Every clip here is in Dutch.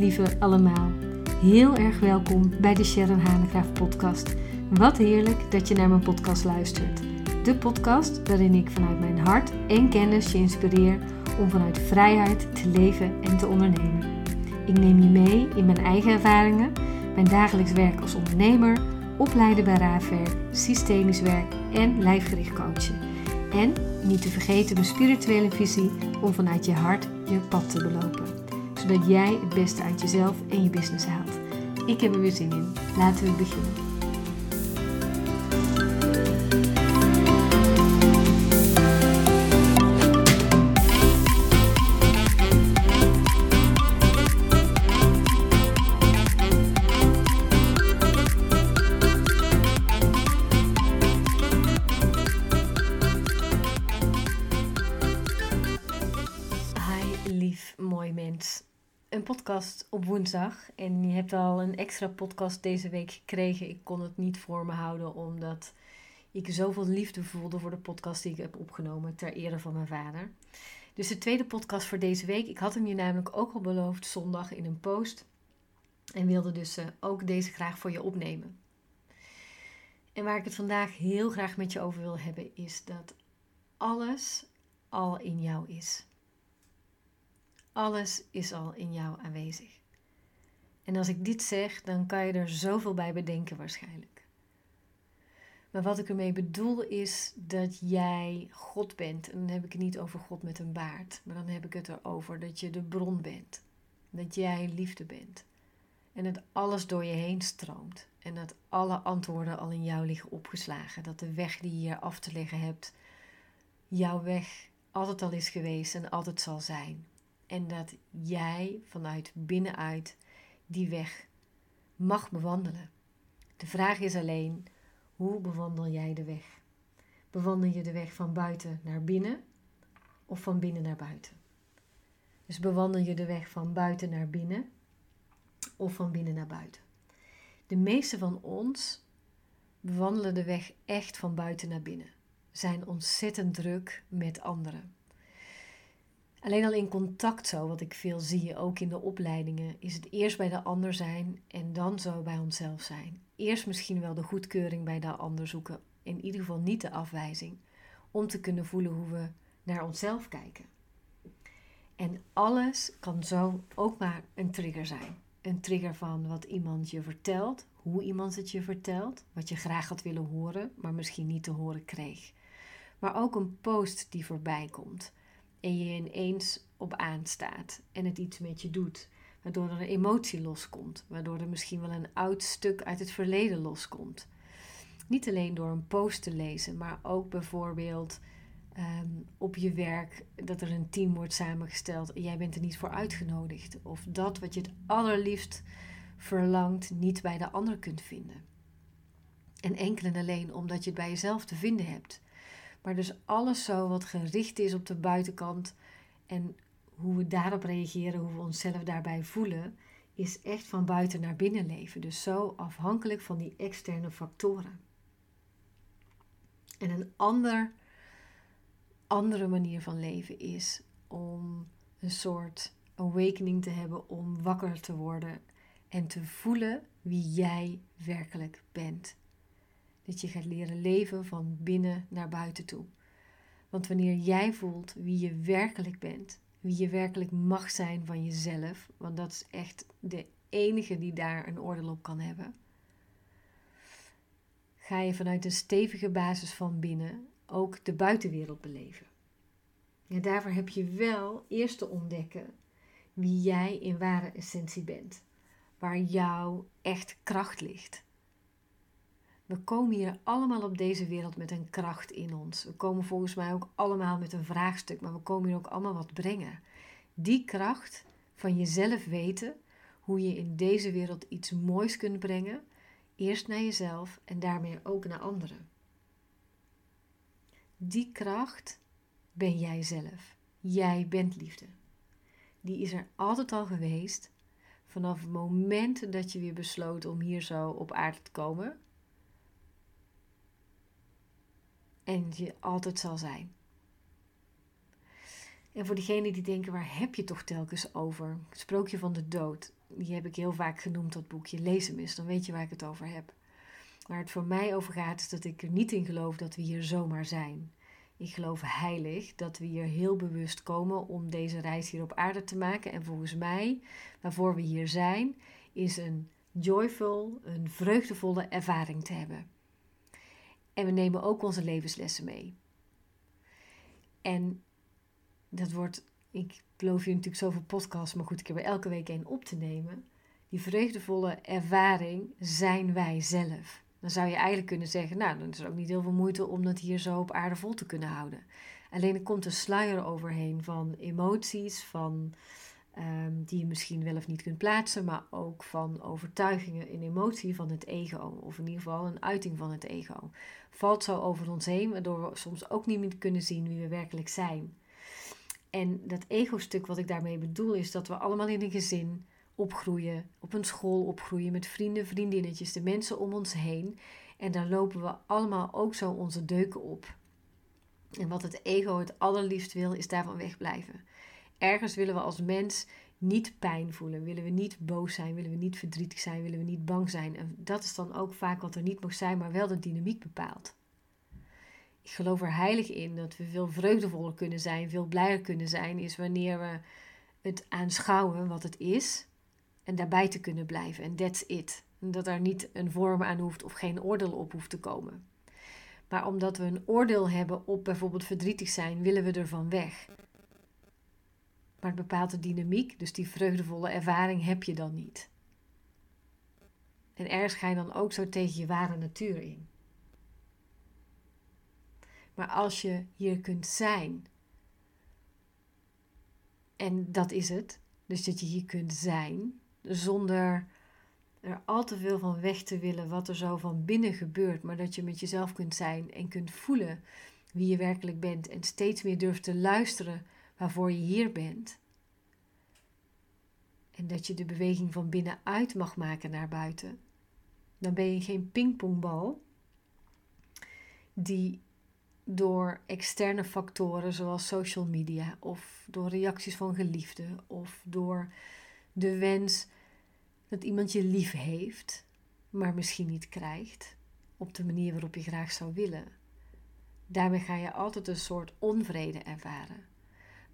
lieve allemaal. Heel erg welkom bij de Sharon Hanegraaf podcast. Wat heerlijk dat je naar mijn podcast luistert. De podcast waarin ik vanuit mijn hart en kennis je inspireer om vanuit vrijheid te leven en te ondernemen. Ik neem je mee in mijn eigen ervaringen, mijn dagelijks werk als ondernemer, opleiden bij raafwerk, systemisch werk en lijfgericht coachen. En niet te vergeten mijn spirituele visie om vanuit je hart je pad te belopen. Zodat jij het beste uit jezelf en je business haalt. Ik heb er weer zin in. Laten we beginnen. Podcast op woensdag. En je hebt al een extra podcast deze week gekregen. Ik kon het niet voor me houden, omdat ik zoveel liefde voelde voor de podcast die ik heb opgenomen ter ere van mijn vader. Dus de tweede podcast voor deze week. Ik had hem je namelijk ook al beloofd zondag in een post. En wilde dus eh, ook deze graag voor je opnemen. En waar ik het vandaag heel graag met je over wil hebben, is dat alles al in jou is. Alles is al in jou aanwezig. En als ik dit zeg, dan kan je er zoveel bij bedenken waarschijnlijk. Maar wat ik ermee bedoel is dat jij God bent. En dan heb ik het niet over God met een baard, maar dan heb ik het erover dat je de bron bent. Dat jij liefde bent. En dat alles door je heen stroomt. En dat alle antwoorden al in jou liggen opgeslagen. Dat de weg die je af te leggen hebt, jouw weg altijd al is geweest en altijd zal zijn. En dat jij vanuit binnenuit die weg mag bewandelen. De vraag is alleen, hoe bewandel jij de weg? Bewandel je de weg van buiten naar binnen of van binnen naar buiten? Dus bewandel je de weg van buiten naar binnen of van binnen naar buiten? De meeste van ons bewandelen de weg echt van buiten naar binnen. Zijn ontzettend druk met anderen. Alleen al in contact zo, wat ik veel zie, ook in de opleidingen, is het eerst bij de ander zijn en dan zo bij onszelf zijn. Eerst misschien wel de goedkeuring bij de ander zoeken, in ieder geval niet de afwijzing, om te kunnen voelen hoe we naar onszelf kijken. En alles kan zo ook maar een trigger zijn. Een trigger van wat iemand je vertelt, hoe iemand het je vertelt, wat je graag had willen horen, maar misschien niet te horen kreeg. Maar ook een post die voorbij komt en je ineens op aanstaat en het iets met je doet, waardoor er een emotie loskomt, waardoor er misschien wel een oud stuk uit het verleden loskomt. Niet alleen door een post te lezen, maar ook bijvoorbeeld ehm, op je werk dat er een team wordt samengesteld en jij bent er niet voor uitgenodigd. Of dat wat je het allerliefst verlangt niet bij de ander kunt vinden. En enkel en alleen omdat je het bij jezelf te vinden hebt. Maar dus alles zo wat gericht is op de buitenkant en hoe we daarop reageren, hoe we onszelf daarbij voelen, is echt van buiten naar binnen leven. Dus zo afhankelijk van die externe factoren. En een ander, andere manier van leven is om een soort awakening te hebben, om wakker te worden en te voelen wie jij werkelijk bent. Dat je gaat leren leven van binnen naar buiten toe. Want wanneer jij voelt wie je werkelijk bent, wie je werkelijk mag zijn van jezelf, want dat is echt de enige die daar een oordeel op kan hebben, ga je vanuit een stevige basis van binnen ook de buitenwereld beleven. En daarvoor heb je wel eerst te ontdekken wie jij in ware essentie bent, waar jouw echt kracht ligt. We komen hier allemaal op deze wereld met een kracht in ons. We komen volgens mij ook allemaal met een vraagstuk, maar we komen hier ook allemaal wat brengen. Die kracht van jezelf weten hoe je in deze wereld iets moois kunt brengen, eerst naar jezelf en daarmee ook naar anderen. Die kracht ben jij zelf. Jij bent liefde. Die is er altijd al geweest, vanaf het moment dat je weer besloot om hier zo op aarde te komen en je altijd zal zijn. En voor diegenen die denken, waar heb je toch telkens over? Sprookje van de dood. Die heb ik heel vaak genoemd, dat boekje. Lees hem eens, dan weet je waar ik het over heb. Waar het voor mij over gaat, is dat ik er niet in geloof dat we hier zomaar zijn. Ik geloof heilig dat we hier heel bewust komen om deze reis hier op aarde te maken. En volgens mij, waarvoor we hier zijn, is een joyful, een vreugdevolle ervaring te hebben. En we nemen ook onze levenslessen mee. En dat wordt, ik beloof je natuurlijk zoveel podcasts, maar goed, ik heb er elke week één op te nemen. Die vreugdevolle ervaring zijn wij zelf. Dan zou je eigenlijk kunnen zeggen, nou, dan is er ook niet heel veel moeite om dat hier zo op aarde vol te kunnen houden. Alleen er komt een sluier overheen van emoties, van, um, die je misschien wel of niet kunt plaatsen, maar ook van overtuigingen in emotie van het ego, of in ieder geval een uiting van het ego. Valt zo over ons heen, waardoor we soms ook niet meer kunnen zien wie we werkelijk zijn. En dat ego-stuk wat ik daarmee bedoel is dat we allemaal in een gezin opgroeien, op een school opgroeien met vrienden, vriendinnetjes, de mensen om ons heen. En daar lopen we allemaal ook zo onze deuken op. En wat het ego het allerliefst wil, is daarvan wegblijven. Ergens willen we als mens niet pijn voelen, willen we niet boos zijn, willen we niet verdrietig zijn, willen we niet bang zijn. En dat is dan ook vaak wat er niet mag zijn, maar wel de dynamiek bepaalt. Ik geloof er heilig in dat we veel vreugdevoller kunnen zijn, veel blijer kunnen zijn, is wanneer we het aanschouwen wat het is en daarbij te kunnen blijven. En that's it. Dat er niet een vorm aan hoeft of geen oordeel op hoeft te komen. Maar omdat we een oordeel hebben op bijvoorbeeld verdrietig zijn, willen we ervan weg. Maar het bepaalt de dynamiek, dus die vreugdevolle ervaring heb je dan niet. En ergens ga je dan ook zo tegen je ware natuur in. Maar als je hier kunt zijn, en dat is het, dus dat je hier kunt zijn, zonder er al te veel van weg te willen wat er zo van binnen gebeurt, maar dat je met jezelf kunt zijn en kunt voelen wie je werkelijk bent en steeds meer durft te luisteren waarvoor je hier bent. En dat je de beweging van binnenuit mag maken naar buiten. Dan ben je geen pingpongbal die door externe factoren zoals social media of door reacties van geliefden of door de wens dat iemand je lief heeft, maar misschien niet krijgt op de manier waarop je graag zou willen. Daarmee ga je altijd een soort onvrede ervaren.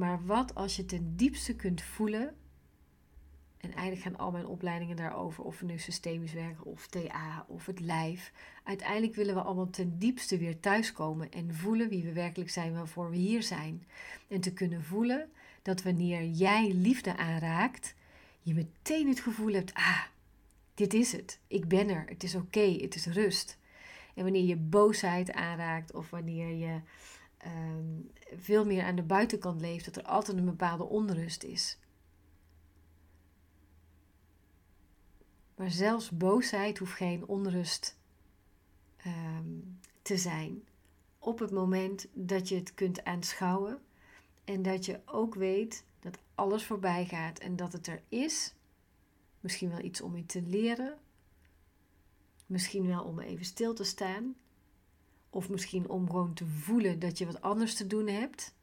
Maar wat als je ten diepste kunt voelen, en eigenlijk gaan al mijn opleidingen daarover, of we nu systemisch werken of TA of het lijf. Uiteindelijk willen we allemaal ten diepste weer thuiskomen en voelen wie we werkelijk zijn waarvoor we hier zijn. En te kunnen voelen dat wanneer jij liefde aanraakt, je meteen het gevoel hebt: ah, dit is het. Ik ben er. Het is oké. het is rust. En wanneer je boosheid aanraakt of wanneer je ehm, veel meer aan de buitenkant leeft, dat er altijd een bepaalde onrust is. Maar zelfs boosheid hoeft geen onrust ehm, te zijn. Op het moment dat je het kunt aanschouwen en dat je ook weet dat alles voorbij gaat en dat het er is. Misschien wel iets om je te leren. Misschien wel om even stil te staan. Of misschien om gewoon te voelen dat je wat anders te doen hebt.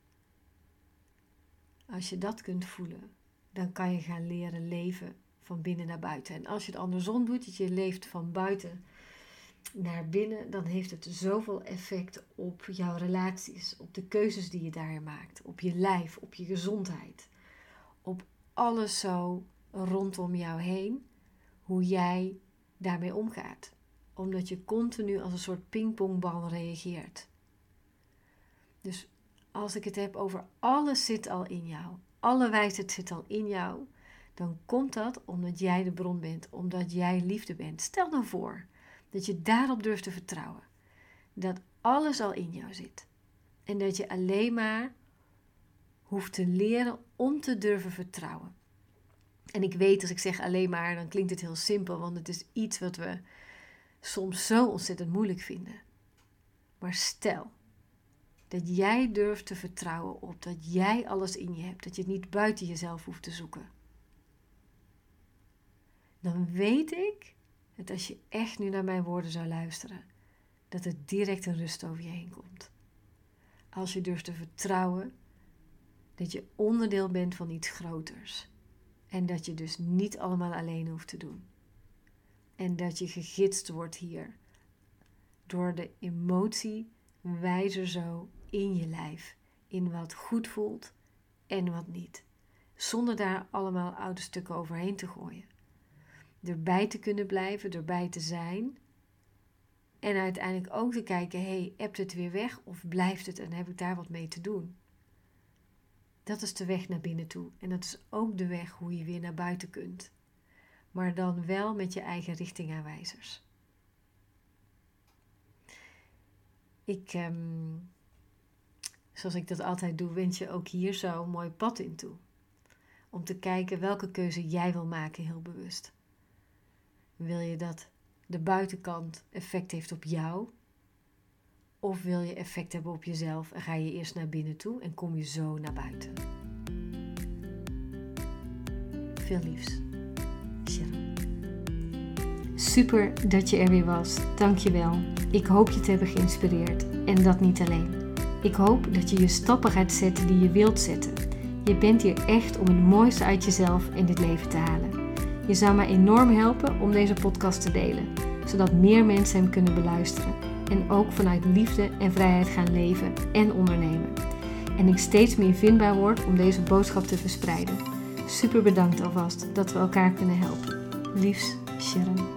Als je dat kunt voelen, dan kan je gaan leren leven van binnen naar buiten. En als je het andersom doet, dat je leeft van buiten naar binnen, dan heeft het zoveel effect op jouw relaties, op de keuzes die je daar maakt, op je lijf, op je gezondheid, op alles zo rondom jou heen, hoe jij daarmee omgaat. Omdat je continu als een soort pingpongbal reageert. Dus als ik het heb over alles zit al in jou, alle wijsheid zit al in jou, dan komt dat omdat jij de bron bent, omdat jij liefde bent. Stel dan voor dat je daarop durft te vertrouwen. Dat alles al in jou zit. En dat je alleen maar hoeft te leren om te durven vertrouwen. En ik weet als ik zeg alleen maar, dan klinkt het heel simpel, want het is iets wat we soms zo ontzettend moeilijk vinden. Maar stel dat jij durft te vertrouwen op dat jij alles in je hebt, dat je het niet buiten jezelf hoeft te zoeken dan weet ik dat als je echt nu naar mijn woorden zou luisteren, dat er direct een rust over je heen komt. Als je durft te vertrouwen Dat je onderdeel bent van iets groters. En dat je dus niet allemaal alleen hoeft te doen. En dat je gegidst wordt hier door de emotie wijzer zo in je lijf. In wat goed voelt en wat niet. Zonder daar allemaal oude stukken overheen te gooien. Erbij te kunnen blijven, erbij te zijn. En uiteindelijk ook te kijken, hey, hebt het weer weg of blijft het en heb ik daar wat mee te doen? Dat is de weg naar binnen toe. En dat is ook de weg hoe je weer naar buiten kunt. Maar dan wel met je eigen richtingaanwijzers. Ik, ehm, zoals ik dat altijd doe, wens je ook hier zo een mooi pad in toe. Om te kijken welke keuze jij wil maken, heel bewust. Wil je dat de buitenkant effect heeft op jou? Of wil je effect hebben op jezelf en ga je eerst naar binnen toe en kom je zo naar buiten? Veel liefs. Super dat je er weer was. Dankjewel. Ik hoop je te hebben geïnspireerd. En dat niet alleen. Ik hoop dat je je stappen gaat zetten die je wilt zetten. Je bent hier echt om het mooiste uit jezelf in dit leven te halen. Je zou mij enorm helpen om deze podcast te delen, zodat meer mensen hem kunnen beluisteren en ook vanuit liefde en vrijheid gaan leven en ondernemen. En ik steeds meer vindbaar word om deze boodschap te verspreiden. Super bedankt alvast dat we elkaar kunnen helpen. Liefs, Sharon.